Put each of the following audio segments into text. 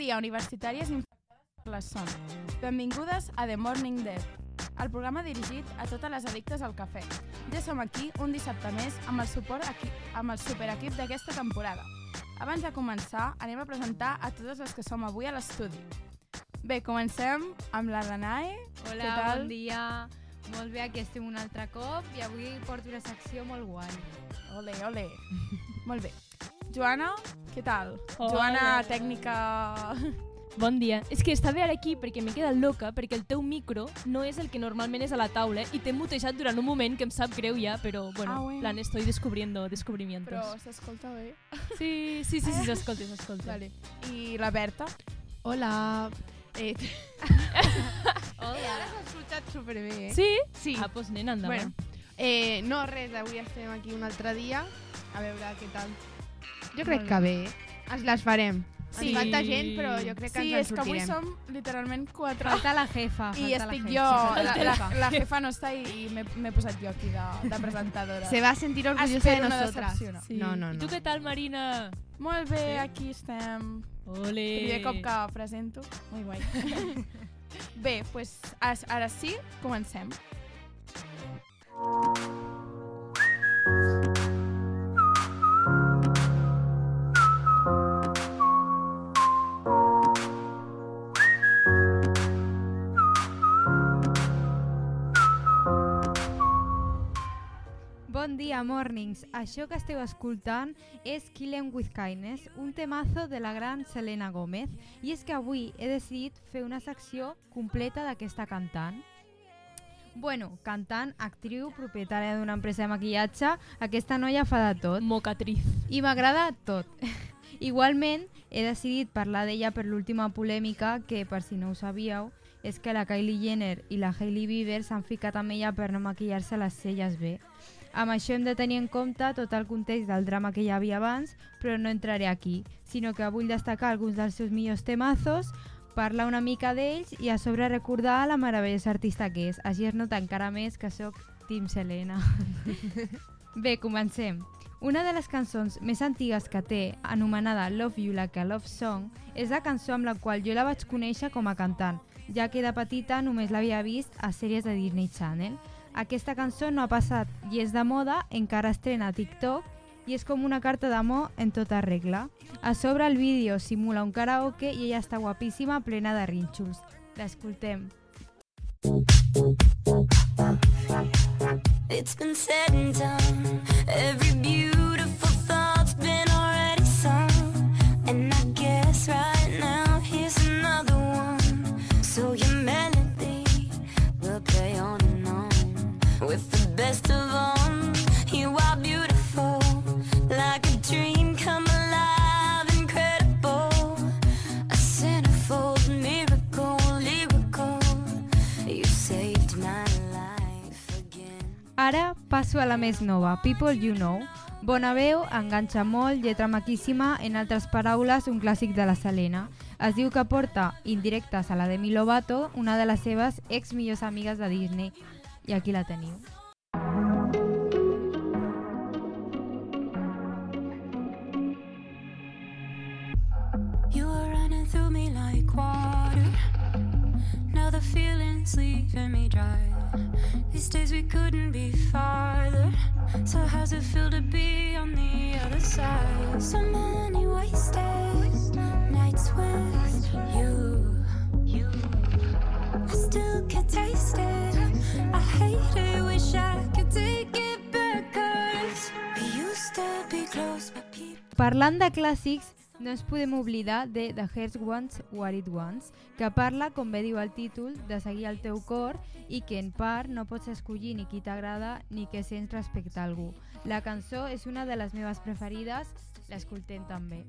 dia, universitàries infectades per la son. Benvingudes a The Morning Dev, el programa dirigit a totes les addictes al cafè. Ja som aquí un dissabte més amb el, suport equi amb el superequip d'aquesta temporada. Abans de començar, anem a presentar a totes les que som avui a l'estudi. Bé, comencem amb la Danae. Hola, Què tal? bon dia. Molt bé, aquí estem un altre cop i avui porto una secció molt guai. Ole, ole. Molt bé. Joana, què tal? Hola. Joana, tècnica... Bon dia. És que estava ara aquí perquè m'he quedat loca perquè el teu micro no és el que normalment és a la taula i t'he mutejat durant un moment que em sap greu ja, però bueno, Ah, bueno. plan, estoy descubriendo descubrimientos. Però s'escolta bé. Sí, sí, sí, sí, s'escolta, s'escolta. Vale. I la Berta? Hola. Eh, Hola. ara s'ha escoltat superbé, eh? Sí? Sí. Ah, doncs nena, endavant. Bueno, eh, no, res, avui estem aquí un altre dia. A veure què tal. Jo crec que bé. Ens les farem. Sí. Ens falta gent, però jo crec que Sí, ens és en que avui sortirem. som literalment quatre. Falta la jefa. I falta estic la jo, jefa. la, Sí, la, la jefa no està i, i m'he posat jo aquí de, de presentadora. Se va a sentir orgullosa Espero de no nosotras. decepcionar. Sí. No, no, I no. tu què tal, Marina? Molt bé, Sí? aquí estem. Ole. Primer cop que presento. Molt guai. bé, pues, as- ara sí, comencem. Mornings. Això que esteu escoltant és Kill 'Em With Kindness, un temazo de la gran Selena Gómez. I és que avui he decidit fer una secció completa d'aquesta cantant. Bueno, cantant, actriu, propietària d'una empresa de maquillatge, aquesta noia fa de tot. Mocatriz. I m'agrada tot. Igualment, he decidit parlar d'ella per l'última polèmica que, per si no ho sabíeu, és que la Kylie Jenner i la Hailey Bieber s'han ficat amb ella per no maquillar-se les celles bé. Amb això hem de tenir en compte tot el context del drama que hi havia abans, però no entraré aquí, sinó que vull destacar alguns dels seus millors temazos, parlar una mica d'ells i a sobre recordar la meravellosa artista que és. Així es nota encara més que sóc Team Selena. Bé, comencem. Una de les cançons més antigues que té, anomenada Love You Like a Love Song, és la cançó amb la qual jo la vaig conèixer com a cantant, ja que de petita només l'havia vist a sèries de Disney Channel. Aquesta cançó no ha passat i és de moda, encara estrena a TikTok i és com una carta d'amor en tota regla. A sobre el vídeo simula un karaoke i ella està guapíssima, plena de rínxols. L'escoltem. It's been said and done. Passo a la més nova, People You Know. Bona veu, enganxa molt, lletra maquíssima, en altres paraules, un clàssic de la Selena. Es diu que porta indirectes a la Demi Lovato, una de les seves ex millors amigues de Disney. I aquí la teniu. You were running through me like water. Now the feeling's leaving me dry. These days we couldn't be farther. So how's it feel to be on the other side? So many wasted nights with you. I still can taste it. I hate it, wish I could take it back. Cause we used to be close, but people. Parlant de clàssics, no ens podem oblidar de The Heart Wants What It Wants, que parla, com bé diu el títol, de seguir el teu cor i que en part no pots escollir ni qui t'agrada ni què sents respecte a algú. La cançó és una de les meves preferides, l'escoltem també.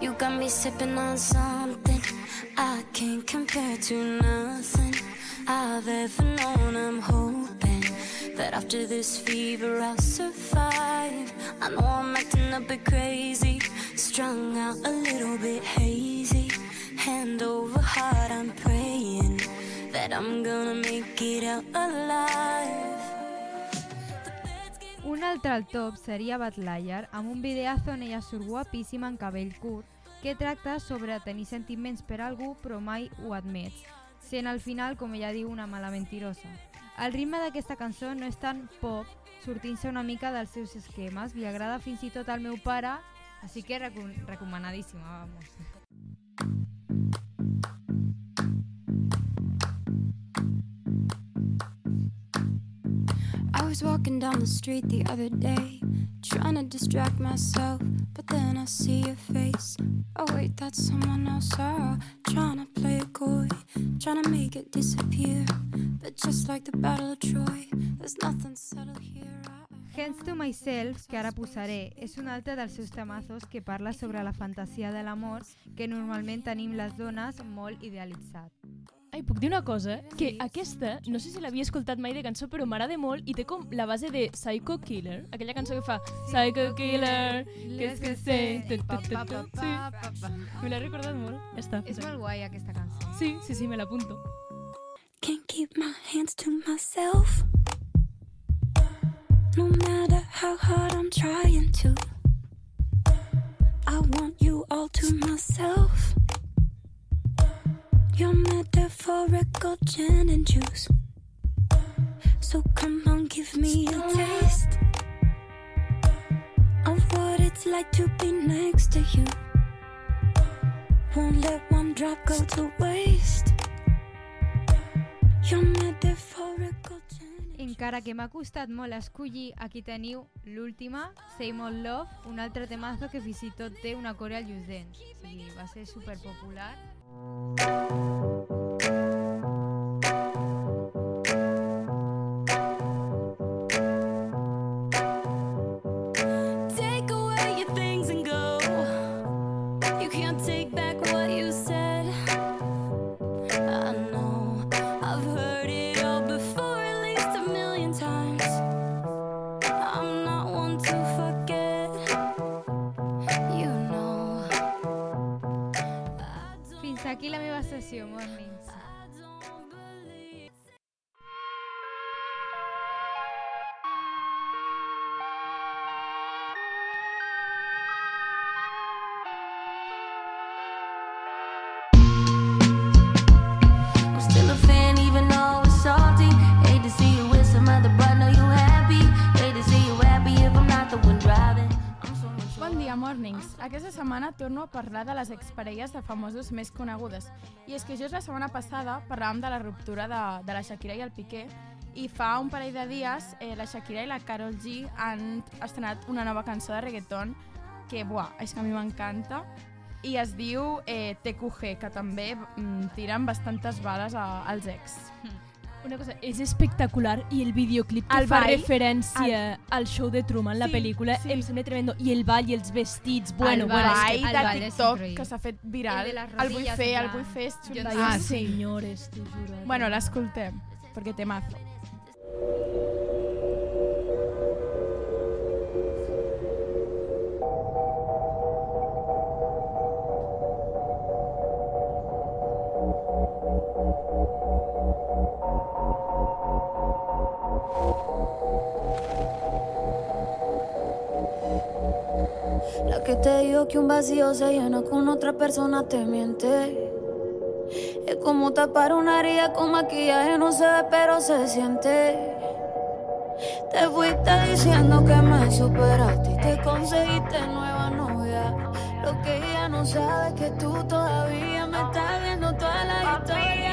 You got me sipping on I can't compare to nothing I've ever known. I'm hoping that after this fever I'll survive. I know I'm acting a bit crazy, strung out a little bit hazy. Hand over heart, I'm praying that I'm gonna make it out alive. Un altre al top seria Bad Liar, amb un videazo on ella surt guapíssima en cabell curt, que tracta sobre tenir sentiments per algú però mai ho admets, sent al final, com ella diu, una mala mentirosa. El ritme d'aquesta cançó no és tan pop, sortint-se una mica dels seus esquemes, li agrada fins i tot al meu pare, així que recom recomanadíssima, vamos. I was walking down the street the other day, trying to distract myself, but then I see your face. Oh, wait, that's someone else. Oh, trying to play it coy, trying to make it disappear. But just like the Battle of Troy, there's nothing subtle here. Hands to Myself, que ara posaré, és un altre dels seus temazos que parla sobre la fantasia de l'amor que normalment tenim les dones molt idealitzat. Ai, puc dir una cosa? Que aquesta, no sé si l'havia escoltat mai de cançó, però m'agrada molt i té com la base de Psycho Killer, aquella cançó que fa Psycho Killer, que és que sé... Sí, me l'ha recordat molt. Ja està. És molt guai aquesta cançó. Sí, sí, sí, me l'apunto. Can't keep my hands to myself. No matter how hard I'm trying to, I want you all to myself. Your metaphorical gin and juice. So come on, give me a taste of what it's like to be next to you. Won't let one drop go to waste. Your metaphorical gin Encara que m'ha costat molt escollir, aquí teniu l'última, Same Old Love, un altre temazo que fins i tot té una core als llurs dents. O sigui, va ser super popular. Thank you. Aquí la meva sessió, Mornings. Torno a parlar de les exparelles de famosos més conegudes. I és que just la setmana passada parlàvem de la ruptura de, de la Shakira i el Piqué i fa un parell de dies eh, la Shakira i la Karol G han estrenat una nova cançó de reggaeton que, buah, és que a mi m'encanta i es diu eh, TQG, que també mm, tiren bastantes bales a, als ex. Una cosa, és espectacular i el videoclip que El fa ball, referència al show de Truman, la Sí, pel·lícula, sí. em sembla tremendo. I el ball i els vestits, bueno, El bueno, ball, és que... El de ball és TikTok que s'ha fet viral. El de El vull fer, el vull fer, és Ah, sé. senyores, t'ho juro. Bueno, l'escoltem, perquè té mazo. Que un vacío se llena con otra persona te miente. Es como tapar una herida con maquillaje, no se ve, pero se siente. Te fuiste diciendo que me superaste y te conseguiste nueva novia. Lo que ella no sabe es que tú todavía me estás viendo toda la historia,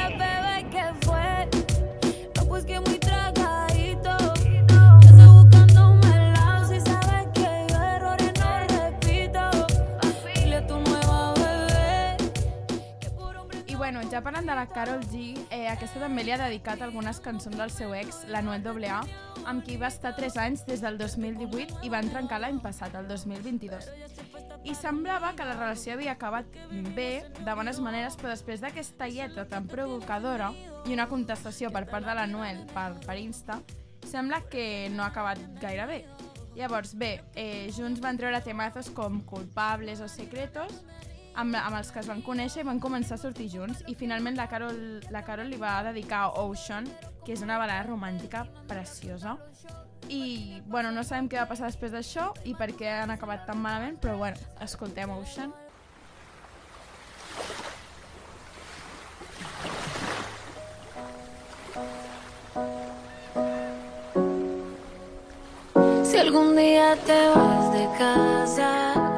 ja parlant de la Carol G, eh, aquesta també li ha dedicat algunes cançons al seu ex, la Noel AA, amb qui va estar 3 anys des del 2018 i van trencar l'any passat, el 2022. I semblava que la relació havia acabat bé, de bones maneres, però després d'aquesta lletra tan provocadora i una contestació per part de la Noel per, per Insta, sembla que no ha acabat gaire bé. Llavors, bé, eh, junts van treure temazos com Culpables o Secretos amb, amb els que es van conèixer i van començar a sortir junts i finalment la Carol, la Carol li va dedicar Ocean, que és una balada romàntica preciosa. I, bueno, no sabem què va passar després d'això i per què han acabat tan malament, però, bueno, escoltem Ocean. Si algún día te vas de casa,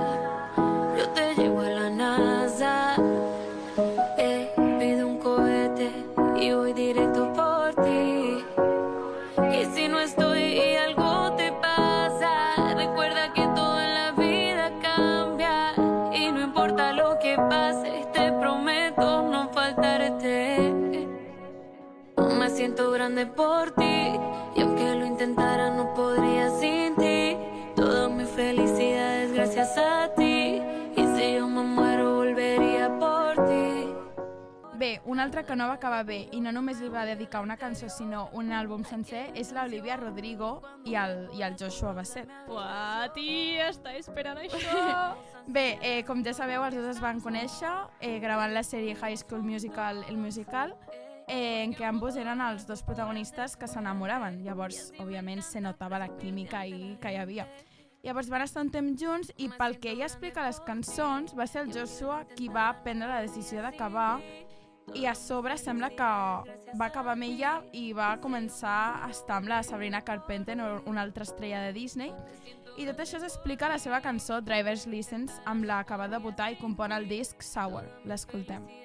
por ti y aunque lo intentara no podría sin ti. Toda mi felicidad es gracias a ti y si yo me muero volvería por ti. Bé, un altre que no va acabar bé i no només li va dedicar una cançó sinó un àlbum sencer és l'Olivia Rodrigo i el, i el Joshua Bassett. Uah, tia, està esperant això. Bé, eh, com ja sabeu, els dos es van conèixer eh, gravant la sèrie High School Musical, el musical, eh, en què ambos eren els dos protagonistes que s'enamoraven. Llavors, òbviament, se notava la química i que hi havia. Llavors van estar un temps junts i pel que ella explica les cançons va ser el Joshua qui va prendre la decisió d'acabar i a sobre sembla que va acabar amb ella i va començar a estar amb la Sabrina Carpenter, una altra estrella de Disney, i tot això s'explica a la seva cançó Driver's License, amb la que va debutar i compon el disc Sour. L'escoltem.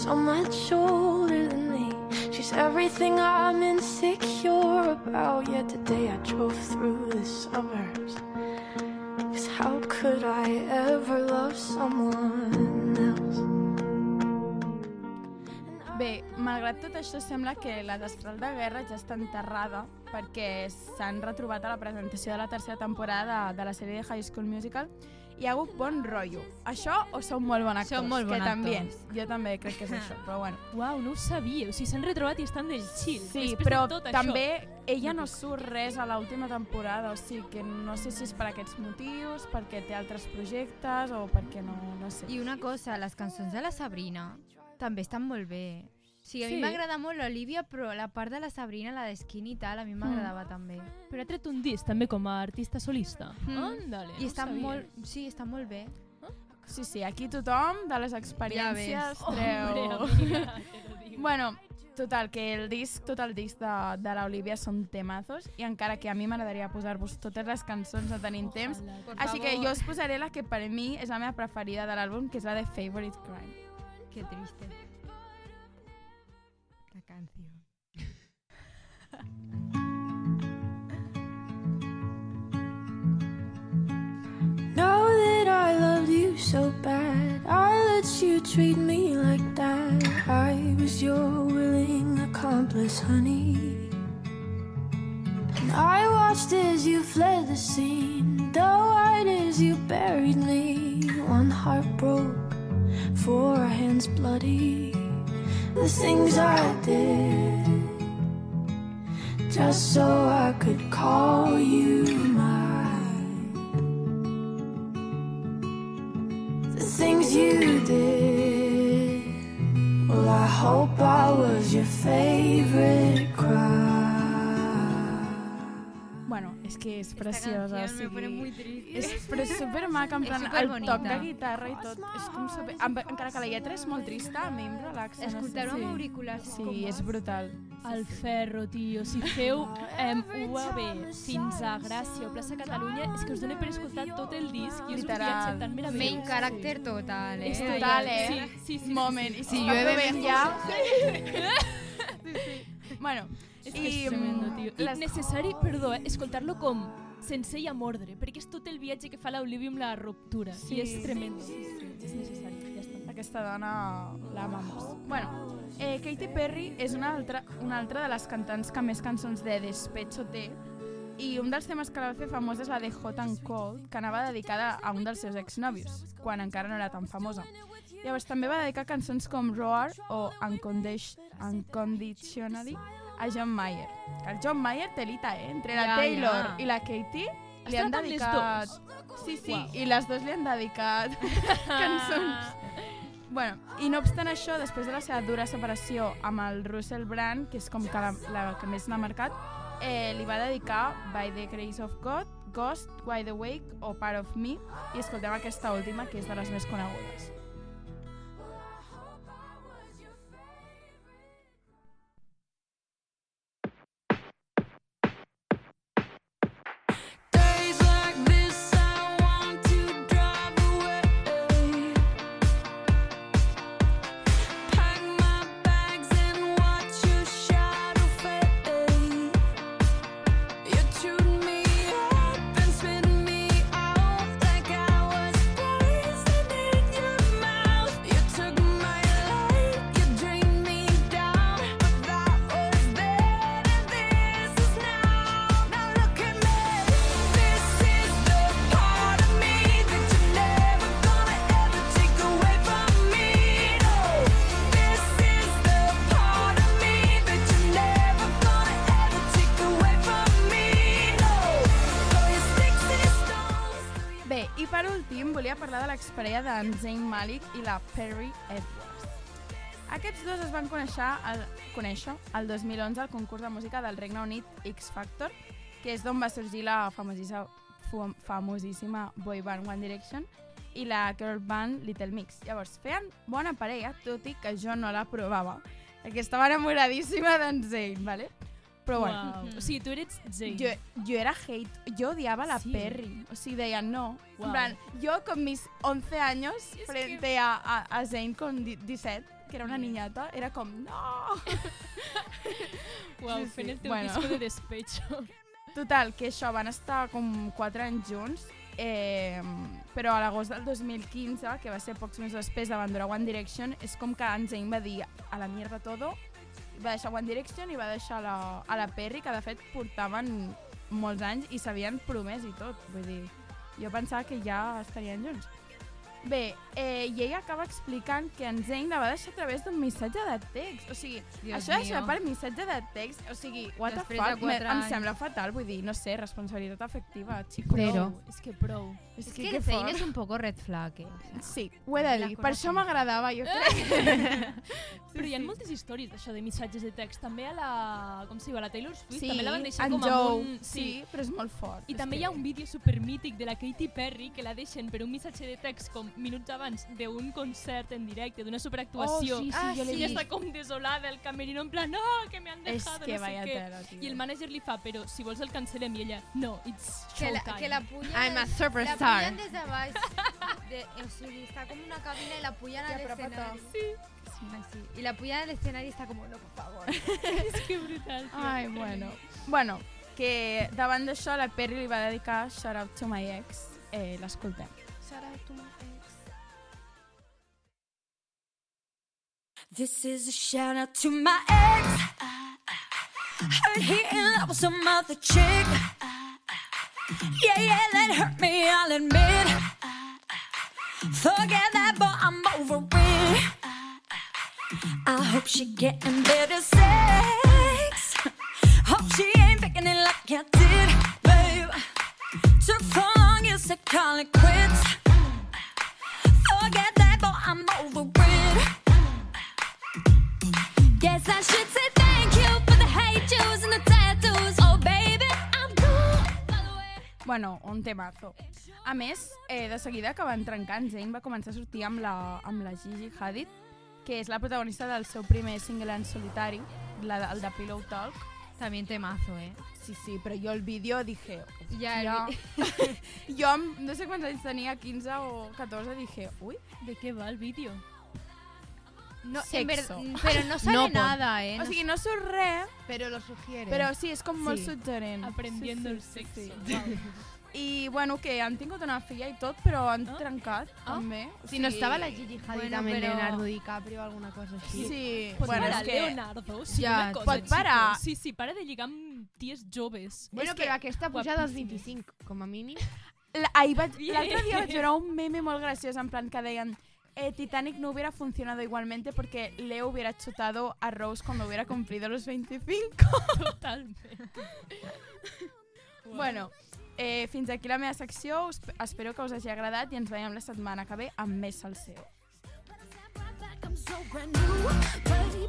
So much older than me. She's everything I'm insecure about. Yet today I drove through the suburbs. Cause how could I ever love someone else? Bé, malgrat tot això, sembla que la destral de guerra ja està enterrada perquè s'han retrobat a la presentació de la tercera temporada de la sèrie de High School Musical hi ha hagut bon rotllo. Això o són molt bons actors? Són molt bons que també. actors. Jo també crec que és això, però bueno. Uau, no ho sabia. O sigui, s'han retrobat i estan del chill. Sí, Després però de tot també Això. ella no surt res a l'última temporada, o sigui que no sé si és per aquests motius, perquè té altres projectes o perquè no, no sé. I una cosa, les cançons de la Sabrina també estan molt bé. Sigui, a Sí. mi m'agrada molt l'Olivia, però la part de la Sabrina, la de Skinny i tal, a mi m'agradava també. Però ha tret un disc també com a artista solista. Mm. Ándale, I no està sabia. molt, sí, està molt bé. Sí, sí, aquí tothom de les experiències Hombre, treu... amiga, te lo digo. Bueno, total, que el disc, tot el disc de, de l'Olivia són temazos i encara que a mi m'agradaria posar-vos totes les cançons no tenim temps, Ojalá. així que jo us posaré la que per mi és la meva preferida de l'àlbum, que és la de Favorite Crime. Qué triste. La canción. Know that I loved you so bad. I let you treat me like that. I was your willing accomplice, honey. And I watched as you fled the scene. Though white as you buried me. One heart broke, four hands bloody. The things I did. Just so I could call you mine. the things you did. Well, I hope I was your favorite És que és preciosa. Esta canción me pone muy triste. És però és supermaca, en És plan, el toc de guitarra i tot. És com super... amb- Encara que la lletra és molt trista, a mi em relaxa. Escoltar-ho no sé. amb auriculars com Sí, és brutal. El ferro, tio. Si feu eh, UAB fins a Gràcia o plaça Catalunya, és que us dona per escoltar tot el disc i és un Literal. viatge tan meravellós. Main character total, eh? És total, eh? Sí, sí, sí. Moment. I si Sí, llueve ben ja... sí, sí. Bueno, És que és tremendo, tio. I necessari, perdó, eh, escoltar-lo com sense i amb ordre, perquè és tot el viatge que fa l'Olivia amb la ruptura. Sí. I és tremendo. Sí, sí, és necessari, ja està. Aquesta dona la amamos. Bueno, eh, Katy Perry és una altra, una altra de les cantants que més cançons de despecho té i un dels temes que la va fer famosa és la de Hot and Cold, que anava dedicada a un dels seus exnòvios, quan encara no era tan famosa. Llavors també va dedicar cançons com Roar o Uncondition- Unconditionally a John Mayer. Que el John Mayer té lita, eh? Entre la Ja, Taylor ja. i la Katy li han dedicat... Sí, sí, Uau. i les dues li han dedicat cançons. Bueno, i no obstant això, després de la seva dura separació amb el Russell Brand, que és com que la, la que més n'ha marcat, eh, li va dedicar By the Grace of God, Ghost, Wide Awake o Part of Me, i escoltem aquesta última, que és de les més conegudes. Volia parlar de l'exparella d'en Zayn Malik i la Perry Edwards. Aquests dos es van conèixer el, conèixer el 2011 al concurs de música del Regne Unit X Factor, que és d'on va sorgir la famosíssima, famosíssima boy band One Direction i la girl band Little Mix. Llavors, feien bona parella, tot i que jo no la provava, perquè estava enamoradíssima d'en Zayn, ¿vale? Però bueno, Uau. O sigui, tu eres Zayn. jo, jo era hate, yo odiaba a la Sí. Perry. O sea, deia no. Guau. En plan, yo con mis 11 años Es frente a, a, a Zayn con di- 17, que era una niñata, era com, no. Uau, Sí, sí. fent el teu Bueno. disco de despecho. Total, que això, van estar com 4 anys junts, eh, però a l'agost del 2015, que va ser pocs mesos després d'abandonar One Direction, és com que en Zayn va dir a la mierda todo, va deixar One Direction i va deixar la, a la Perry, que de fet portaven molts anys i s'havien promès i tot. Vull dir, jo pensava que ja estarien junts. Bé, eh, i ella acaba explicant que en Zayn la va deixar a través d'un missatge de text. O sigui, Dios això de deixar per missatge de text, o sigui, what Després the fuck, me, em anys. sembla fatal, vull dir, no sé, responsabilitat afectiva, xico. Zero. Prou, és que prou. És Es que, que que fort. és un poco red flag, eh? O sea, Sí, ho he de dir, per això m'agradava, jo crec. Però hi ha moltes històries d'això de missatges de text. També a la... Com s'hi diu? A la Taylor Swift Sí, també la van deixar com Joe, amb un... sí, però és molt fort. I és també que... hi ha un vídeo supermític de la Katy Perry que la deixen per un missatge de text com minuts abans d'un concert en directe, d'una superactuació. Oh, sí, sí, Ah, jo I sí. està com desolada el camerino en plan, no, que me han dejado, que no sé vaya què. tela. I el manager li fa, però si vols el cancel·lem. I ella, no, it's que la, showtime. que la puyan, I'm a la superstar. puyan des de baix. De, o sigui, està com una cabina i la puyan Ja, al però escenari. pata. Sí. Así. Y la puyan al escenario y está como, no, por favor. és que brutal, tio. Ai, bueno. Bueno, que davant d'això la Perry li va dedicar Shout Out to My Ex. Eh, L'escoltem. Shout out to my ex. This is a shout out to my ex. Heard he in love with some other chick. Yeah, yeah, that hurt me, I'll admit. Forget that, but I'm over it. I hope she getting better sex. Hope she ain't picking it like I did, babe. Took so long, you said call it quits. Forget that, but I'm over it. Guess I should say thank you for the hate and the tattoos. Oh, baby, I'm cool. By the way. Bueno, un temazo. A més, eh, de seguida que van trencar, en Zayn va començar a sortir amb la, amb la Gigi Hadid, que és la protagonista del seu primer single en solitari, la, el de Pillow Talk. También temazo, ¿eh? Sí, sí, però jo el vídeo dije... Ya, Ja, el jo, amb, no sé quants anys tenia, 15 o 14, dije, ui, De què va el vídeo? No, Sexo. ver- pero no sale No pot. nada, eh? O sigui, no surt res, Però lo sugiere. però sí, és com molt Sí. suggerent. Aprendiendo Sí, el sí, sexo. sí. Wow. I, bueno, que han tingut una filla i tot, però han Ah. trencat, Ah. també. O si no sigui, estava la Gigi Hadid Bueno, amb el però- Leonardo DiCaprio o alguna cosa així. Sí, Pot bueno, parar, és que... Leonardo. Sí, Ja, una cosa, pot parar. chicos. Sí, sí, para de lligar amb ties joves. Bueno, És que però aquesta puja dels guapíssimes. 25, com a mínim. La- ahir vaig- Bien. L'altre dia vaig veure un meme molt graciós, en plan que deien eh, Titanic no hubiera funcionado igualmente porque Leo hubiera chutado a Rose cuando hubiera cumplido los 25. Totalment. Bueno, eh, fins aquí la meva secció. Us, espero que us hagi agradat i ens veiem la setmana que ve amb més salseo. I'm so brand new, baby.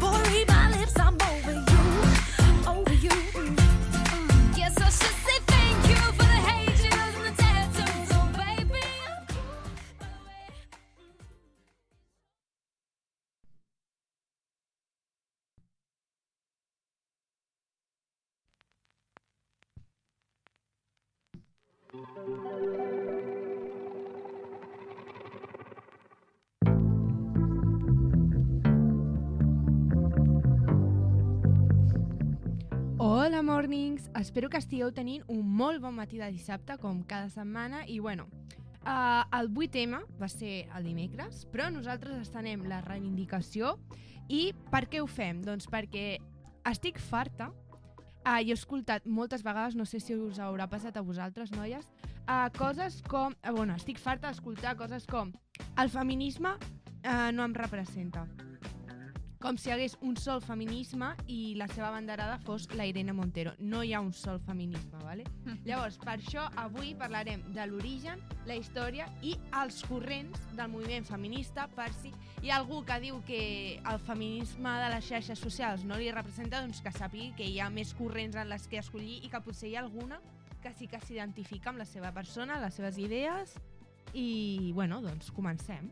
Boy, read my lips, I'm over you, over you. Mm. Yes, I should say Hola, mornings! Espero que estigueu tenint un molt bon matí de dissabte, com cada setmana, i bueno, uh, el 8M va ser el dimecres, però nosaltres estenem la reivindicació i per què ho fem? Doncs perquè estic farta, uh, i he escoltat moltes vegades, no sé si us haurà passat a vosaltres, noies, uh, coses com... Uh, bueno, estic farta d'escoltar coses com el feminisme uh, no em representa com si hi hagués un sol feminisme i la seva banderada fos la Irene Montero. No hi ha un sol feminisme, ¿vale? Llavors, per això avui parlarem de l'origen, la història i els corrents del moviment feminista per si hi ha algú que diu que el feminisme de les xarxes socials no li representa, doncs que sàpigui que hi ha més corrents en les que escollir i que potser hi ha alguna que sí que s'identifica amb la seva persona, les seves idees i, bueno, doncs comencem.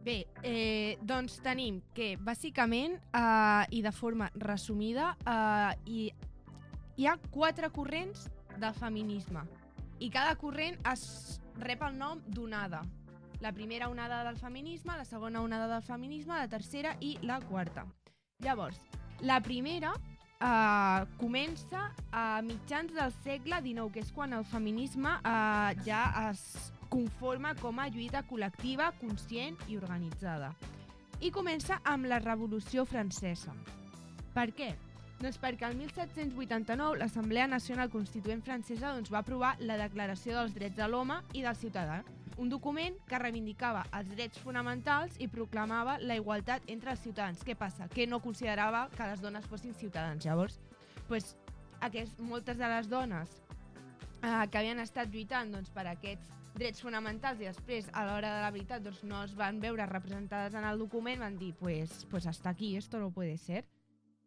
Bé, eh, doncs tenim que bàsicament eh, i de forma resumida eh, hi, hi ha quatre corrents del feminisme i cada corrent es rep el nom d'onada. La primera onada del feminisme, la segona onada del feminisme, la tercera i la quarta. Llavors, la primera eh, comença a mitjans del segle XIX, que és quan el feminisme eh, ja es conforma com a lluita col·lectiva, conscient i organitzada. I comença amb la Revolució Francesa. Per què? Doncs perquè el 1789 l'Assemblea Nacional Constituent Francesa doncs, va aprovar la Declaració dels Drets de l'Home i del Ciutadà, un document que reivindicava els drets fonamentals i proclamava la igualtat entre els ciutadans. Què passa? Que no considerava que les dones fossin ciutadans. Llavors, pues, aquest, moltes de les dones eh, que havien estat lluitant doncs, per aquests drets fonamentals i després, a l'hora de la veritat, doncs, no es van veure representades en el document, van dir, pues, pues hasta aquí, esto no puede ser.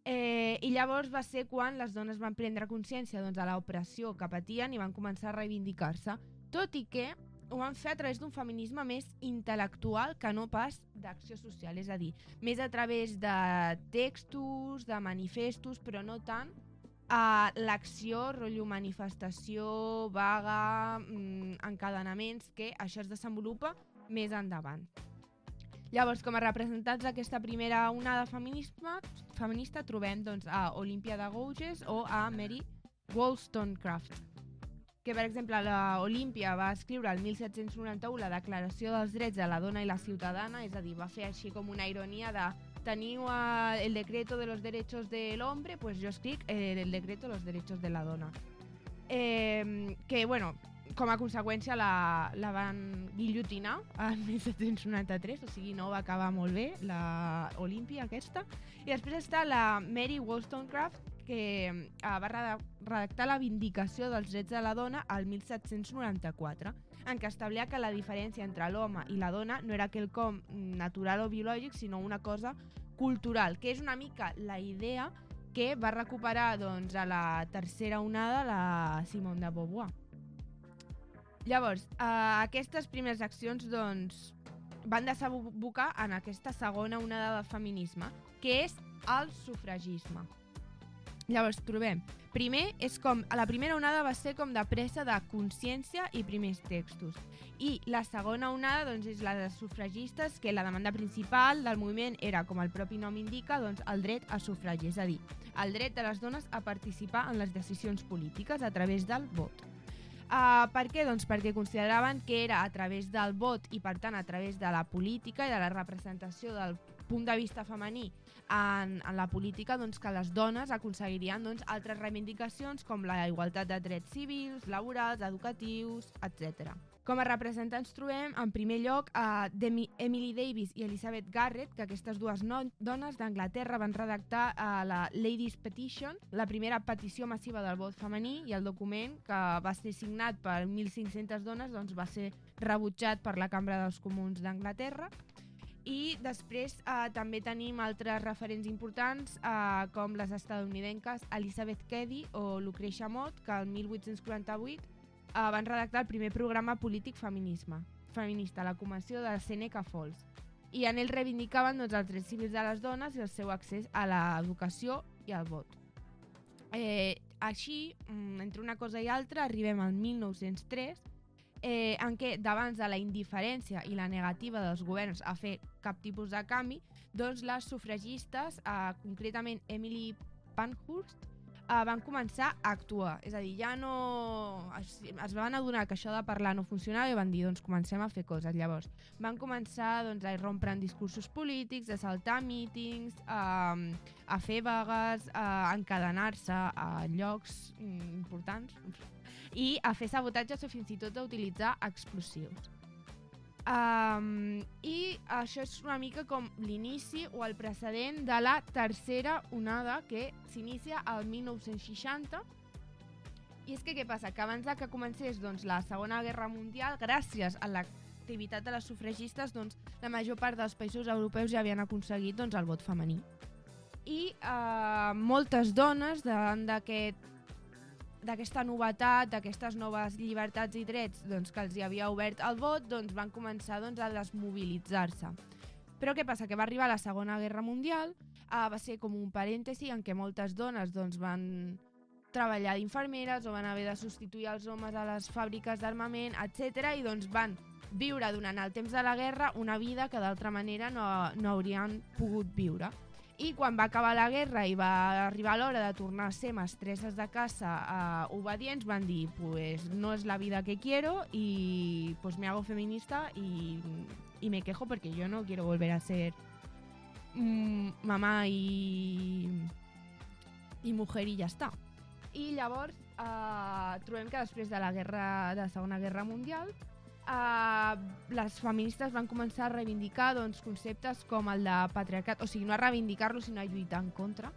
Eh, I llavors va ser quan les dones van prendre consciència doncs, de l'opressió que patien i van començar a reivindicar-se, tot i que ho van fer a través d'un feminisme més intel·lectual que no pas d'acció social, és a dir, més a través de textos, de manifestos, però no tant a l'acció, rotllo manifestació, vaga, mm, encadenaments, que això es desenvolupa més endavant. Llavors, com a representants d'aquesta primera onada feminisme, feminista trobem doncs, a Olímpia de Gouges o a Mary Wollstonecraft, que per exemple la Olímpia va escriure el 1791 la Declaració dels Drets de la Dona i la Ciutadana, és a dir, va fer així com una ironia de teniu eh, el decreto de los derechos del hombre, pues jo escric eh, el decreto de los derechos de la dona. Eh, que, bueno, com a conseqüència la, la van guillotinar el 1793, o sigui, no va acabar molt bé la aquesta. I després està la Mary Wollstonecraft, que eh, va reda- redactar la Vindicació dels drets de la dona al 1794, en què establia que la diferència entre l'home i la dona no era quelcom natural o biològic, sinó una cosa cultural, que és una mica la idea que va recuperar doncs, a la tercera onada la Simone de Beauvoir. Llavors, eh, aquestes primeres accions doncs, van desembocar en aquesta segona onada del feminisme, que és el sufragisme. Llavors trobem, primer és com, a la primera onada va ser com de pressa de consciència i primers textos. I la segona onada doncs, és la de sufragistes, que la demanda principal del moviment era, com el propi nom indica, doncs, el dret a sufragi, és a dir, el dret de les dones a participar en les decisions polítiques a través del vot. Uh, per què? Doncs perquè consideraven que era a través del vot i per tant a través de la política i de la representació del punt de vista femení en, en la política doncs, que les dones aconseguirien doncs, altres reivindicacions com la igualtat de drets civils, laborals, educatius, etc. Com a representants trobem, en primer lloc, a Demi Emily Davis i Elizabeth Garrett, que aquestes dues no dones d'Anglaterra van redactar uh, la Ladies Petition, la primera petició massiva del vot femení, i el document, que va ser signat per 1.500 dones, doncs va ser rebutjat per la Cambra dels Comuns d'Anglaterra. I després eh, també tenim altres referents importants eh, com les estadounidenques Elizabeth Cady o Lucretia Mott, que el 1848 eh, van redactar el primer programa polític feminisme, feminista, la Comissió de Seneca Falls. I en ell reivindicaven doncs, els drets civils de les dones i el seu accés a l'educació i al vot. Eh, així, mm, entre una cosa i altra, arribem al 1903, eh, en què davant de la indiferència i la negativa dels governs a fer cap tipus de canvi, doncs les sufragistes, eh, concretament Emily Pankhurst, eh, van començar a actuar. És a dir, ja no... Es, es van adonar que això de parlar no funcionava i van dir, doncs comencem a fer coses. Llavors, van començar doncs, a irrompre en discursos polítics, a saltar mítings, a, a fer vagues, a encadenar-se a llocs mm, importants i a fer sabotatges o fins i tot a utilitzar explosius. Um, I això és una mica com l'inici o el precedent de la tercera onada que s'inicia al 1960 i és que què passa? Que abans que comencés doncs, la Segona Guerra Mundial, gràcies a l'activitat de les sufragistes, doncs, la major part dels països europeus ja havien aconseguit doncs, el vot femení. I eh, moltes dones, davant d'aquest d'aquesta novetat, d'aquestes noves llibertats i drets doncs, que els hi havia obert el vot, doncs, van començar doncs, a desmobilitzar-se. Però què passa? Que va arribar la Segona Guerra Mundial, eh, va ser com un parèntesi en què moltes dones doncs, van treballar d'infermeres o van haver de substituir els homes a les fàbriques d'armament, etc i doncs van viure durant el temps de la guerra una vida que d'altra manera no, no haurien pogut viure. I quan va acabar la guerra i va arribar l'hora de tornar a ser mestresses de casa uh, obedients, van dir, pues no és la vida que quiero y pues me hago feminista y, y me quejo porque yo no quiero volver a ser mm, mamá y, mujer i ja està. I llavors eh, trobem que després de la guerra de la Segona Guerra Mundial eh, les feministes van començar a reivindicar doncs, conceptes com el de patriarcat, o sigui, no a reivindicar-lo, sinó a lluitar en contra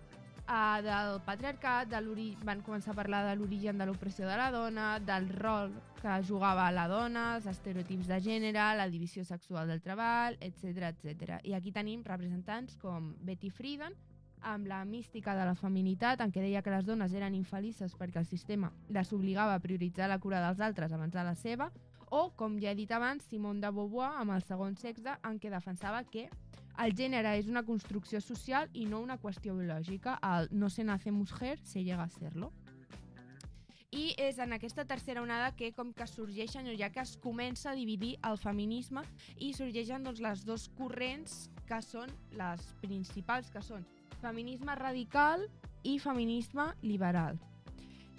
uh, del patriarcat, de van començar a parlar de l'origen de l'opressió de la dona, del rol que jugava la dona, els estereotips de gènere, la divisió sexual del treball, etc etc. I aquí tenim representants com Betty Friedan, amb la mística de la feminitat, en què deia que les dones eren infelices perquè el sistema les obligava a prioritzar la cura dels altres abans de la seva, o, com ja he dit abans, Simone de Beauvoir amb el segon sexe, en què defensava que el gènere és una construcció social i no una qüestió biològica. El no se nace mujer, se llega a serlo. I és en aquesta tercera onada que com que sorgeixen, o ja que es comença a dividir el feminisme i sorgeixen doncs, les dos corrents que són les principals, que són feminisme radical i feminisme liberal.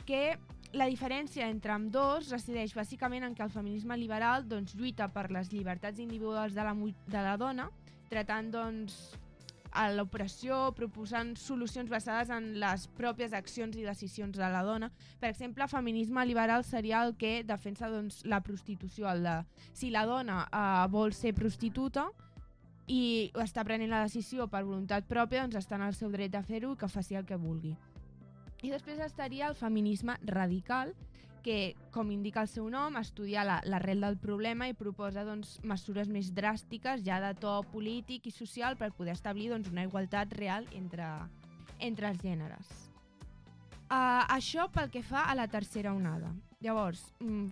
Que la diferència entre amb dos resideix bàsicament en que el feminisme liberal doncs, lluita per les llibertats individuals de la, de la dona, tratant doncs, l'opressió, proposant solucions basades en les pròpies accions i decisions de la dona. Per exemple, feminisme liberal seria el que defensa doncs, la prostitució, el de si la dona eh, vol ser prostituta i està prenent la decisió per voluntat pròpia, doncs està en el seu dret a fer-ho i que faci el que vulgui. I després estaria el feminisme radical, que, com indica el seu nom, estudia la- l'arrel del problema i proposa doncs, mesures més dràstiques, ja de to polític i social, per poder establir doncs, una igualtat real entre, entre els gèneres. Uh, això pel que fa a la tercera onada. Llavors, mm,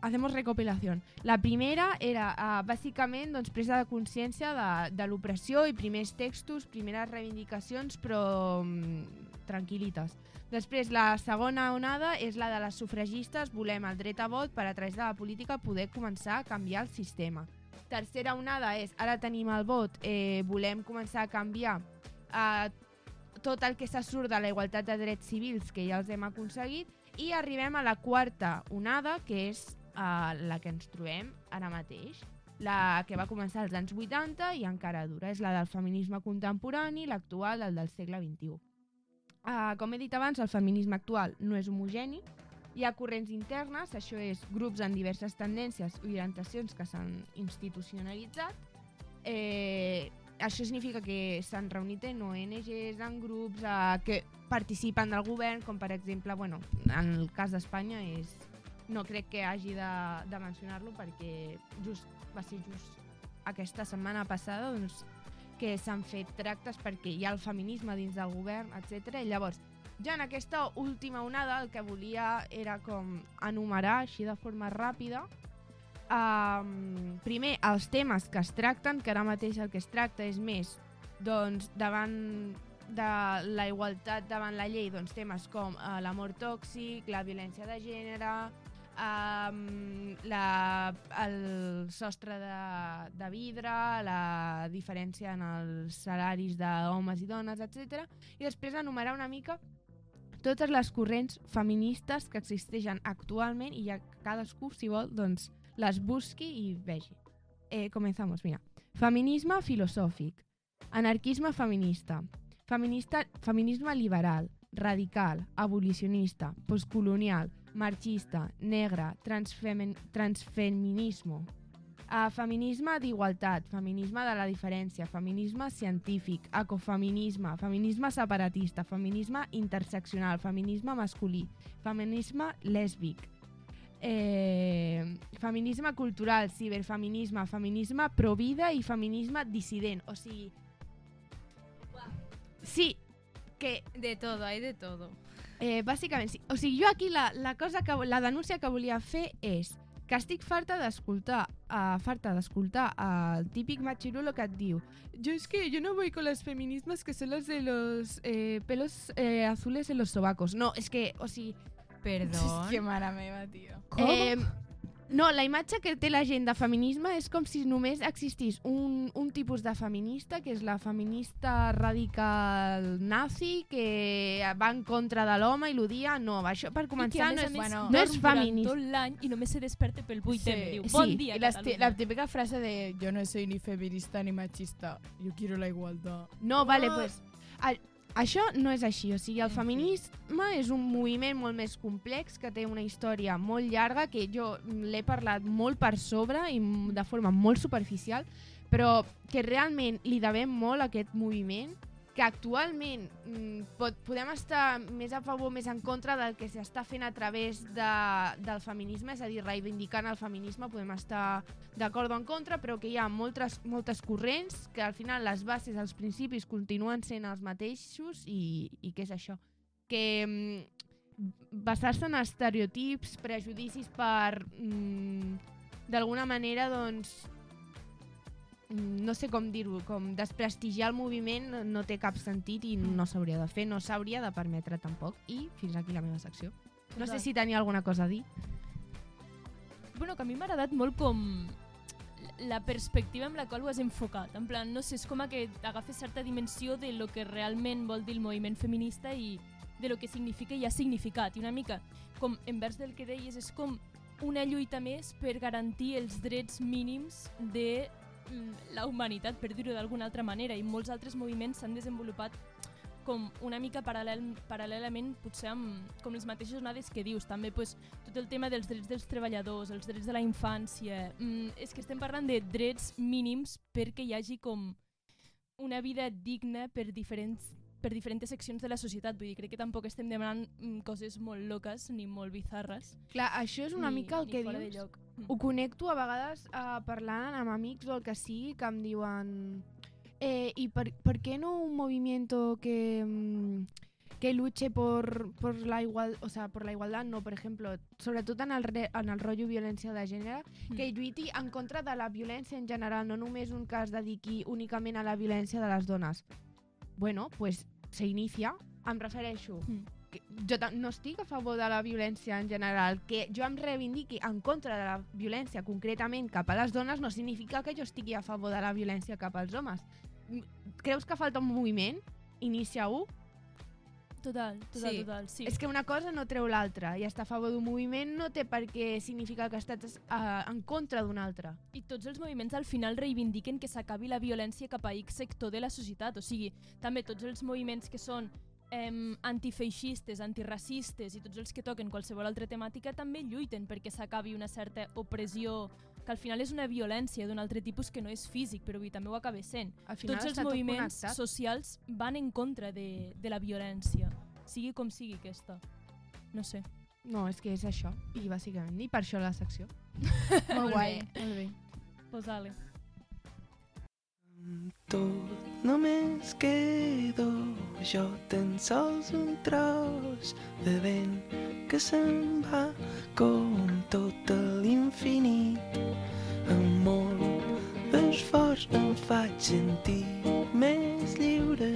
hacemos recopilación. La primera era, uh, bàsicament, doncs, presa de consciència de, de l'opressió i primers textos, primeres reivindicacions, però mm, tranquil·lites. Després, la segona onada és la de les sufragistes, volem el dret a vot per a través de la política poder començar a canviar el sistema. Tercera onada és, ara tenim el vot, eh, volem començar a canviar eh, tot el que se surt de la igualtat de drets civils que ja els hem aconseguit i arribem a la quarta onada, que és uh, la que ens trobem ara mateix, la que va començar als anys 80 i encara dura. És la del feminisme contemporani, l'actual, el del segle XXI. Uh, com he dit abans, el feminisme actual no és homogeni, hi ha corrents internes, això és grups en diverses tendències i orientacions que s'han institucionalitzat. Eh, això significa que s'han reunit en ONGs, en grups eh, que participen del govern, com per exemple, bueno, en el cas d'Espanya és no crec que hagi de, de mencionar-lo perquè just va ser just aquesta setmana passada doncs, que s'han fet tractes perquè hi ha el feminisme dins del govern, etc. I llavors, ja en aquesta última onada el que volia era com enumerar així de forma ràpida um, primer els temes que es tracten, que ara mateix el que es tracta és més doncs, davant de la igualtat davant la llei, doncs temes com uh, l'amor tòxic, la violència de gènere, um, la, el sostre de, de vidre, la diferència en els salaris d'homes i dones, etc. I després enumerar una mica totes les corrents feministes que existeixen actualment i ja cadascú, si vol, doncs, les busqui i vegi. Eh, comenzamos, mira. Feminisme filosòfic, anarquisme feminista, feminista feminisme liberal, radical, abolicionista, postcolonial, marxista, negre, transfemen, transfeminismo, uh, feminisme d'igualtat, feminisme de la diferència, feminisme científic, ecofeminisme, feminisme separatista, feminisme interseccional, feminisme masculí, feminisme lèsbic, eh, feminisme cultural, ciberfeminisme, feminisme provida i feminisme dissident. O sigui... Sí, que De todo, hay de todo. Eh, bàsicament, sí. O sigui, jo aquí la, la cosa que, la denúncia que volia fer és que estic farta d'escoltar uh, farta d'escoltar el típic machirulo que et diu yo es que yo no voy con las feminismas que son las de los eh, pelos eh, azules en los sobacos. No, és que, o sigui, Perdón. Que mare meva, tio. Eh, no, la imatge que té la gent de feminisme és com si només existís un, un tipus de feminista, que és la feminista radical nazi, que va en contra de l'home i l'odia. No, això per I que començar a més no és, més bueno, no és feminista. tot l'any i només se desperta pel 8 Sí. m. Diu, Sí, bon dia, la, esti- Catalunya. la típica frase de yo no soy ni feminista ni machista, yo quiero la igualdad. No, vale, pues, a, això no és així. O sigui, el feminisme és un moviment molt més complex, que té una història molt llarga, que jo l'he parlat molt per sobre i de forma molt superficial, però que realment li devem molt a aquest moviment, que actualment mm, pot, podem estar més a favor, més en contra del que s'està fent a través de, del feminisme, és a dir, reivindicant el feminisme, podem estar d'acord o en contra, però que hi ha moltes, moltes corrents, que al final les bases, els principis continuen sent els mateixos i, i què és això? Que mm, basar-se en estereotips, prejudicis per, mm, d'alguna manera, doncs, no sé com dir-ho, com desprestigiar el moviment no- té cap sentit i no s'hauria de fer, no s'hauria de permetre tampoc. I fins aquí la meva secció. No sé Total. si tenia alguna cosa a dir. Bueno, que a mi m'ha agradat molt com la perspectiva amb la qual ho has enfocat. En plan, no sé, és com que agafes certa dimensió de lo que realment vol dir el moviment feminista i de lo que significa i ha significat. I una mica, com envers del que deies, és com una lluita més per garantir els drets mínims de mm, la humanitat, per dir-ho d'alguna altra manera. I molts altres moviments s'han desenvolupat com una mica paral·lel, paral·lelament potser amb com les mateixes onades que dius també pues, tot el tema dels drets dels treballadors els drets de la infància mm, és que estem parlant de drets mínims perquè hi hagi com una vida digna per diferents per diferents seccions de la societat, vull dir, crec que tampoc estem demanant mm, coses molt loques ni molt bizarres. Clar, això és una ni, mica el que dius. Mm. Ho connecto a vegades uh, parlant amb amics o el que sigui que em diuen eh, ¿y por, por qué no un movimiento que, mm, que luche por, por, la igual, o sea, por la igualdad? No, por ejemplo, sobretot en el, re, en el rotllo violència de gènere, que lluiti en contra de la violència en general, no només un es dediqui únicament a la violència de les dones. Bueno, pues se inicia em refereixo, Mm. Que jo no estic a favor de la violència en general, que jo em reivindiqui en contra de la violència concretament cap a les dones no significa que jo estigui a favor de la violència cap als homes. Creus que falta un moviment? Inicia un? Total, total, Sí. total, sí. És que una cosa no treu l'altra i estar a favor d'un moviment no té per què significar que estàs uh, en contra d'un altre. I tots els moviments al final reivindiquen que s'acabi la violència cap a X sector de la societat. O sigui, també tots els moviments que són eh, antifeixistes, antiracistes i tots els que toquen qualsevol altra temàtica també lluiten perquè s'acabi una certa opressió que al final és una violència d'un altre tipus que no és físic, però avui també ho acaba sent. Al final Tots els tot moviments connectat. socials van en contra de, de la violència, sigui com sigui aquesta. No sé. No, és que és això, i bàsicament. I per això la secció. Molt guai. Molt bé. Posale. Tot només quedo. Jo tan sols un tros de vent que se'n va com tot l'infinit amb molt d'esforç em faig sentir més lliure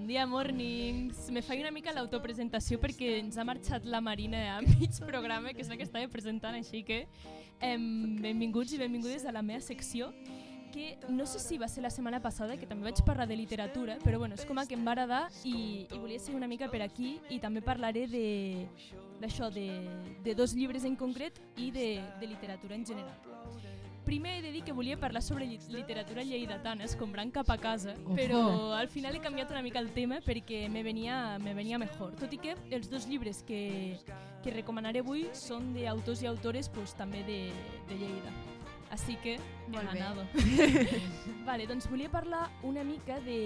bon dia, mornings. Me faig una mica l'autopresentació perquè ens ha marxat la Marina a mig programa, que és la que estava presentant, així que em, benvinguts i benvingudes a la meva secció que no sé si va ser la setmana passada, que també vaig parlar de literatura, però bueno, és com a que em va agradar i, i volia ser una mica per aquí i també parlaré de d'això, de, de dos llibres en concret i de, de literatura en general. Primer he de dir que volia parlar sobre literatura lleidatana, escombrant cap a casa, Ojo. però al final he canviat una mica el tema perquè me venia, me venia mejor. Tot i que els dos llibres que, que recomanaré avui són d'autors i autores pues, també de, de Lleida. Així que, he Molt ganado. vale, doncs volia parlar una mica de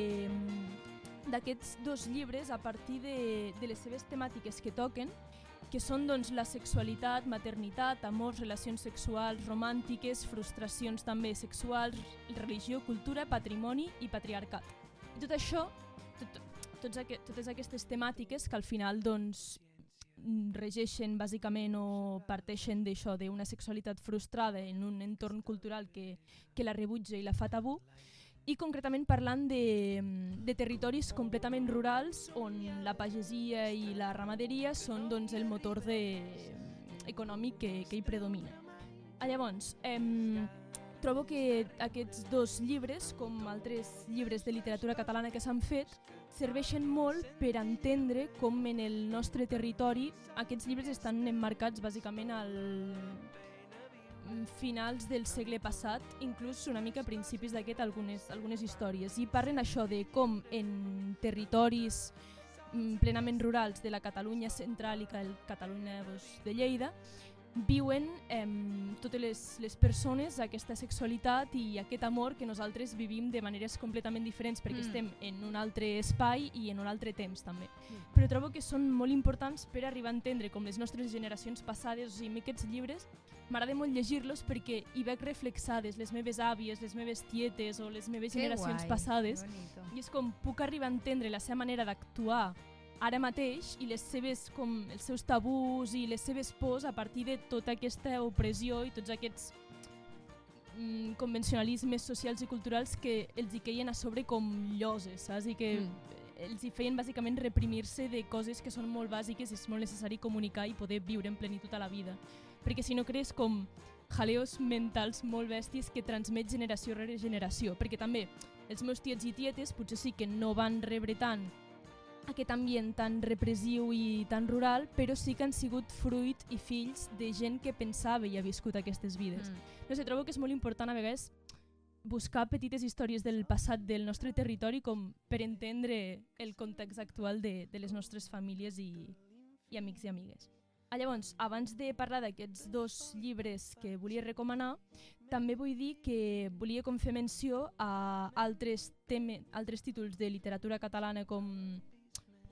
d'aquests dos llibres a partir de, de les seves temàtiques que toquen, que són doncs, la sexualitat, maternitat, amors, relacions sexuals, romàntiques, frustracions també sexuals, religió, cultura, patrimoni i patriarcat. I tot això, tot, tots aqu totes aquestes temàtiques que al final doncs, regeixen bàsicament o parteixen d'això, d'una sexualitat frustrada en un entorn cultural que, que la rebutja i la fa tabú, i concretament parlant de, de territoris completament rurals on la pagesia i la ramaderia són doncs, el motor de, econòmic que, que hi predomina. Ah, llavors, em, trobo que aquests dos llibres, com altres llibres de literatura catalana que s'han fet, serveixen molt per entendre com en el nostre territori aquests llibres estan emmarcats bàsicament al finals del segle passat, inclús una mica a principis d'aquest algunes, algunes històries. I parlen això de com en territoris mm, plenament rurals de la Catalunya central i Catalunya doncs, de Lleida viuen em, totes les, les persones aquesta sexualitat i aquest amor que nosaltres vivim de maneres completament diferents perquè Mm. estem en un altre espai i en un altre temps també. Però trobo que són molt importants per arribar a entendre com les nostres generacions passades, o sigui, a mi aquests llibres m'agrada molt llegir-los perquè hi veig reflexades les meves àvies, les meves tietes o les meves generacions passades i és com puc arribar a entendre la seva manera d'actuar ara mateix i les seves, com, els seus tabús i les seves pors a partir de tota aquesta opressió i tots aquests mm, convencionalismes socials i culturals que els hi queien a sobre com lloses, saps? I que mm. els hi feien bàsicament reprimir-se de coses que són molt bàsiques i és molt necessari comunicar i poder viure en plenitud a la vida. Perquè si no crees com jaleos mentals molt bèsties que transmet generació rere generació. Perquè també els meus tiets i tietes potser sí que no van rebre tant aquest ambient tan repressiu i tan rural, però sí que han sigut fruit i fills de gent que pensava i ha viscut aquestes vides. Mm. No sé, trobo que és molt important a vegades buscar petites històries del passat del nostre territori com per entendre el context actual de, de les nostres famílies i, i amics i amigues. Ah, llavors, abans de parlar d'aquests dos llibres que volia recomanar, també vull dir que volia com fer menció a altres, teme, altres títols de literatura catalana com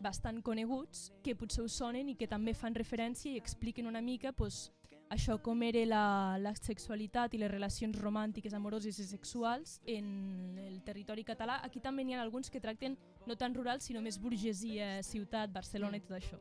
bastant coneguts que potser us sonen i que també fan referència i expliquen una mica pues, això com era la, la sexualitat i les relacions romàntiques, amoroses i sexuals en el territori català. Aquí també n'hi ha alguns que tracten no tan rurals, sinó més burgesia, ciutat, Barcelona i tot això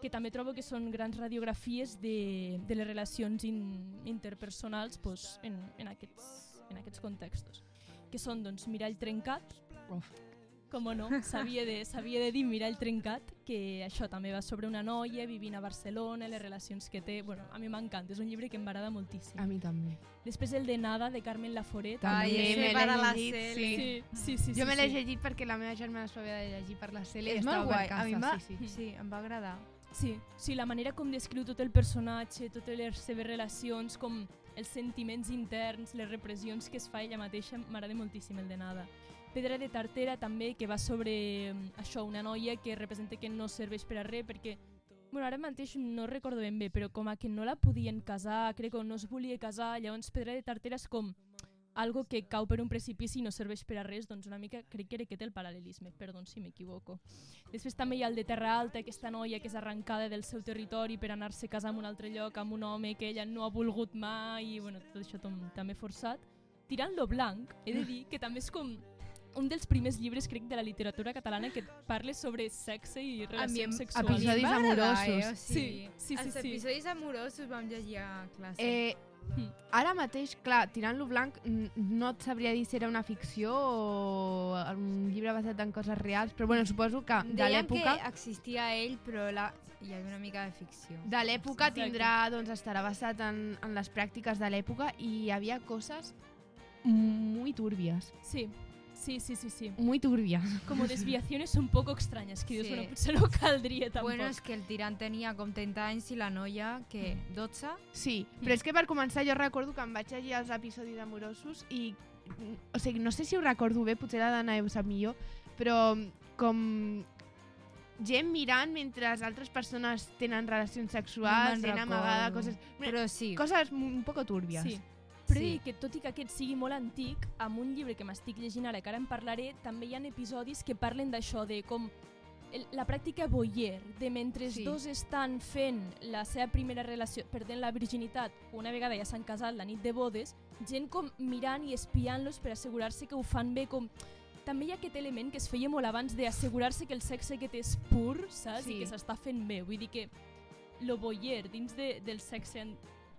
que també trobo que són grans radiografies de, de les relacions in, interpersonals pues, en, en, aquests, en aquests contextos, que són doncs, Mirall trencat, Uf. Com no, s'havia de, de dir Mirall trencat, que això també va sobre una noia vivint a Barcelona, les relacions que té... Bueno, a mi m'encanta, és un llibre que em m'agrada moltíssim. A mi també. Després el de Nada, de Carmen Laforet. Ai, també. me l'he la llegit, Cel. sí. Sí, sí, sí. Jo sí, me l'he sí. llegit perquè la meva germana s'ho havia de llegir per la Cele i És molt guai, per a mi casa. va, Sí, sí. sí, em va agradar. Sí, sí, la manera com descriu tot el personatge, totes les seves relacions, com els sentiments interns, les repressions que es fa ella mateixa, m'agrada moltíssim el de Nada. Pedra de Tartera també, que va sobre mm, això, una noia que representa que no serveix per a res, perquè Bueno, ara mateix no recordo ben bé, però com a que no la podien casar, crec que no es volia casar, llavors Pedra de Tartera és com algo que cau per un precipici i no serveix per a res, doncs una mica crec que era aquest el paral·lelisme, perdó si m'equivoco. Després també hi ha el de Terra Alta, aquesta noia que és arrencada del seu territori per anar-se a casar en un altre lloc amb un home que ella no ha volgut mai, i bueno, tot això tom, també forçat. Tirant lo blanc, he de dir que també és com un dels primers llibres, crec, de la literatura catalana que parla sobre sexe i relacions sexuals. episodis agradar, amorosos. Eh? O sigui, Sí, sí, sí, Els sí. episodis amorosos vam llegir a classe. Eh, Mm. ara mateix, clar, Tirant-lo blanc, no et sabria dir si era una ficció o un llibre basat en coses reals, però bueno, suposo que de Deien que l'època existia ell, però la... hi havia una mica de ficció. de l'època tindrà, doncs estarà basat en, en les pràctiques de l'època i hi havia coses muy turbias, Sí, sí, sí, sí, sí. muy turbias. Como desviaciones un poco extrañas, que dius, Sí. bueno, potser no caldria tampoc. Bueno, és que el tirant tenia com 30 anys i la noia, que 12? Sí, però és que per començar jo recordo que em vaig llegir els episodis amorosos i o sigui, no sé si ho recordo bé, potser la Dana ho sap millor, però com gent mirant mentre altres persones tenen relacions sexuals, No gent amagada, coses... Però sí. Coses un poco turbias. Sí. Però Sí. que tot i que aquest sigui molt antic, amb un llibre que m'estic llegint ara, que ara en parlaré, també hi ha episodis que parlen d'això, de com el, la pràctica voyeur, de mentre Sí. dos estan fent la seva primera relació, perdent la virginitat, una vegada ja s'han casat la nit de bodes, gent com mirant i espiant-los per assegurar-se que ho fan bé, com també hi ha aquest element que es feia molt abans d'assegurar-se que el sexe aquest és pur, saps? Sí. I que s'està fent bé. Vull dir que lo voyeur dins de, del sexe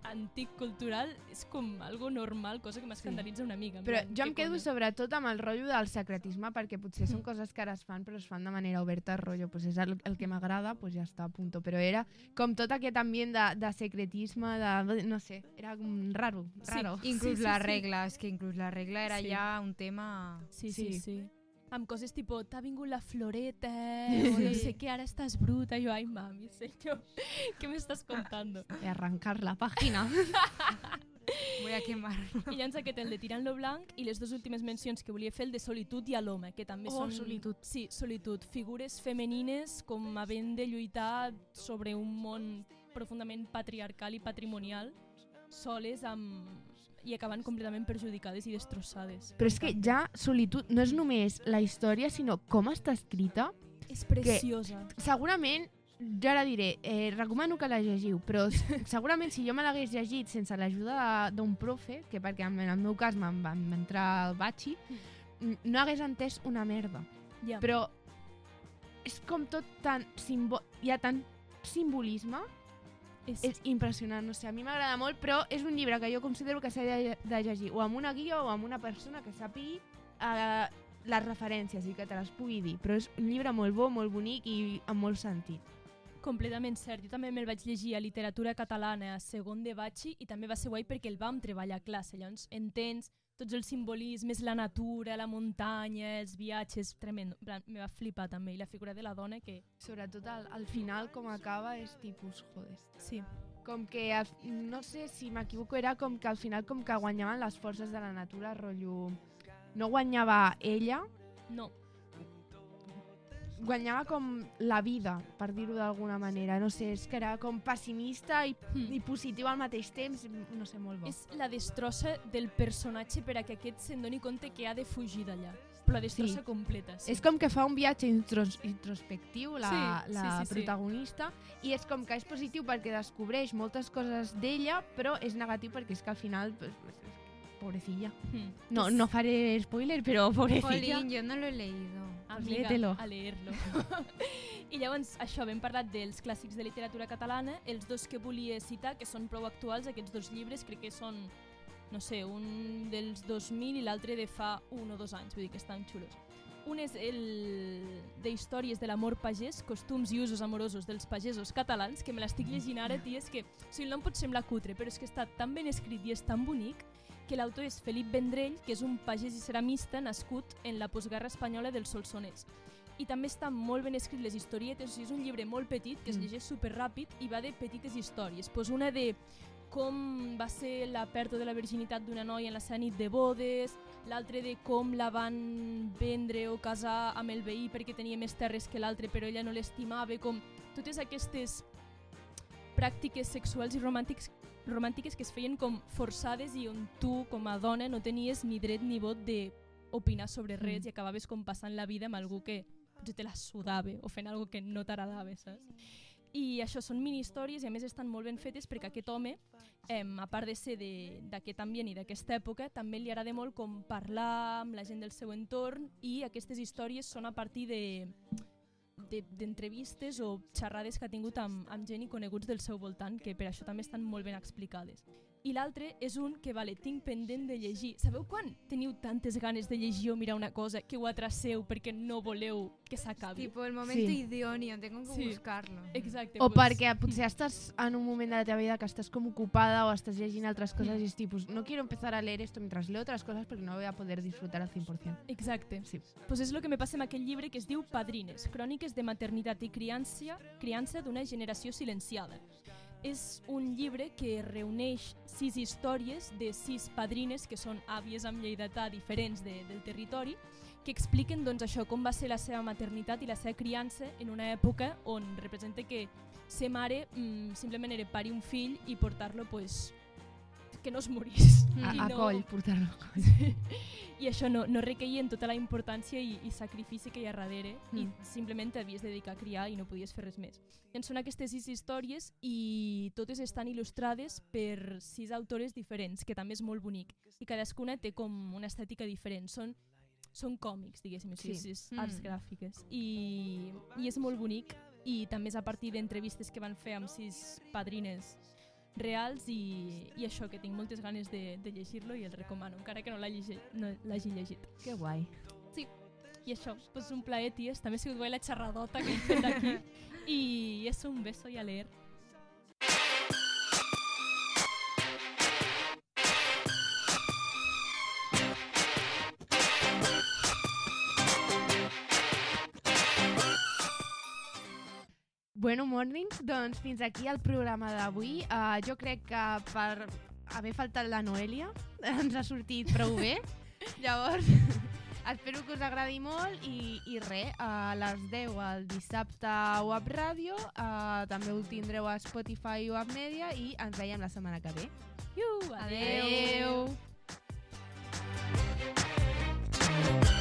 antic cultural és com algo normal, cosa que m'escandalitza una mica. Però plan, jo em quedo sobretot amb el rotllo del secretisme perquè potser són coses que ara es fan però es fan de manera oberta, rotllo, pues és el, el que m'agrada, pues ja està, punto. Però era com tot aquest ambient de, de secretisme, de, no sé, era com raro, Sí. raro. Inclús Sí, sí, la sí. regla, és que inclús la regla era Sí. ja un tema... Sí, sí, Sí. sí. Amb coses tipo, t'ha vingut la floreta, o no sé què, ara estàs bruta. Jo, ai, mami, senyor, què m'estàs contando? I arrencar la pàgina. Voy a quemar. I llavors aquest, el de Tirant lo blanc, i les dues últimes mencions que volia fer, el de Solitud i a l'home, que també Oh, són... Solitud. Sí, Solitud. Figures femenines com havent de lluitar sobre un món profundament patriarcal i patrimonial, soles amb... i acabant completament perjudicades i destrossades. Però és que ja solitud no és només la història, sinó com està escrita. És preciosa. Segurament, jo ara diré, eh, recomano que la llegiu, però segurament si jo me l'hagués llegit sense l'ajuda d'un profe, que perquè en el meu cas me'n va entrar al batxi, n- no hagués entès una merda. Ja. Però és com tot tan... Simbo hi ha tant simbolisme, és, és impressionant, no sé, a mi m'agrada molt, però és un llibre que jo considero que s'ha de, de llegir o amb una guia o amb una persona que sàpigui eh, les referències i que te les pugui dir, però és un llibre molt bo, molt bonic i amb molt sentit. Completament cert. Jo també me'l vaig llegir a literatura catalana a segon de batxi i també va ser guai perquè el vam treballar a classe. Llavors entens tots els simbolismes, la natura, la muntanya, els viatges, tremendo. En plan, Me va flipar també. I la figura de la dona que... Sobretot al, al final com acaba és tipus, joder. Sí. Com que, al, no sé si m'equivoco, era com que al final com que guanyaven les forces de la natura, rotllo... No guanyava ella, No, guanyava com la vida, per dir-ho d'alguna manera. No sé, és que era com pessimista i, Hmm. i positiu al mateix temps. No sé, molt bo. és la destrossa del personatge per a que aquest se'n doni compte que ha de fugir d'allà. Però la destrossa Sí. completa. Sí. És com que fa un viatge intros introspectiu, la, Sí, la sí, sí, sí. protagonista, i és com que és positiu perquè descobreix moltes coses d'ella, però és negatiu perquè és que al final... Pues, pues, pobrecilla. Hmm. No, no faré spoiler, però pobrecilla. Jolín, yo no lo he leído. Amiga, léetelo. a leer-lo. I llavors, això, hem parlat dels clàssics de literatura catalana, els dos que volia citar, que són prou actuals, aquests dos llibres, crec que són no sé, un dels 2000 i l'altre de fa un o dos anys, vull dir que estan xulos. Un és el de històries de l'amor pagès, costums i usos amorosos dels pagesos catalans, que me l'estic llegint ara, tia, és que o sigui, el nom pot semblar cutre, però és que està tan ben escrit i és tan bonic que l'autor és Felip Vendrell, que és un pagès i ceramista nascut en la postguerra espanyola del Solsonès. I també estan molt ben escrit les historietes, o sigui, és un llibre molt petit, que es Mm. llegeix superràpid i va de petites històries. Pues una de com va ser la pèrdua de la virginitat d'una noia en la seva nit de bodes, l'altre de com la van vendre o casar amb el veí perquè tenia més terres que l'altre però ella no l'estimava, com totes aquestes pràctiques sexuals i romàntics, romàntiques que es feien com forçades i on tu, com a dona, no tenies ni dret ni vot de opinar sobre res Mm. i acabaves com passant la vida amb algú que potser te la sudava o fent algo que no t'agradava, saps? I això són mini-històries i a més estan molt ben fetes perquè aquest home, eh, a part de ser d'aquest ambient i d'aquesta època, també li agrada molt com parlar amb la gent del seu entorn i aquestes històries són a partir de de- d'entrevistes o xerrades que ha tingut amb, amb gent i coneguts del seu voltant, que per això també estan molt ben explicades. I l'altre és un que, vale, tinc pendent de llegir. Sabeu quan teniu tantes ganes de llegir o mirar una cosa que ho atraseu perquè no voleu que s'acabi? Tipo, el momento Sí. idóneo, tengo que Sí. buscarlo. Exacte. O pues, perquè potser estàs en un moment de la teva vida que estàs com ocupada o estàs llegint altres coses i és tipus, no quiero empezar a leer esto mientras leo otras cosas porque no voy a poder disfrutar al 100%. Exacte. Sí. Pues és el que me passa amb aquell llibre que es diu Padrines, cròniques de maternitat i criança, criança d'una generació silenciada. És un llibre que reuneix sis històries de sis padrines, que són àvies amb lleidatà diferents de, del territori, que expliquen doncs, això com va ser la seva maternitat i la seva criança en una època on representa que ser mare mm, simplement era parir un fill i portar-lo pues, que no es morís. A, no- coll, portar-lo a coll. i això no, no requeia en tota la importància i, i sacrifici que hi ha darrere mm. i Mm. simplement t'havies de dedicar a criar i no podies fer res més. En són aquestes sis històries i totes estan il·lustrades per sis autores diferents, que també és molt bonic. I cadascuna té com una estètica diferent. Són, són còmics, diguéssim, sí. Sí. sis arts Mm. gràfiques. I, I és molt bonic i també és a partir d'entrevistes que van fer amb sis padrines reals i, i això, que tinc moltes ganes de, de llegir-lo i el recomano, encara que no l'hagi no llegit. Que guai. I això, pues un plaer, ties. També ha sigut guai la xerradota que hem fet aquí. I és un beso i a leer. Bueno, mornings, doncs fins aquí el programa d'avui. Uh, jo crec que per haver faltat la Noelia ens ha sortit prou bé. Llavors, espero que us agradi molt i, i res, a les 10 el dissabte a Web Ràdio, uh, també ho tindreu a Spotify o a Media i ens veiem la setmana que ve. Iu, adeu! adeu.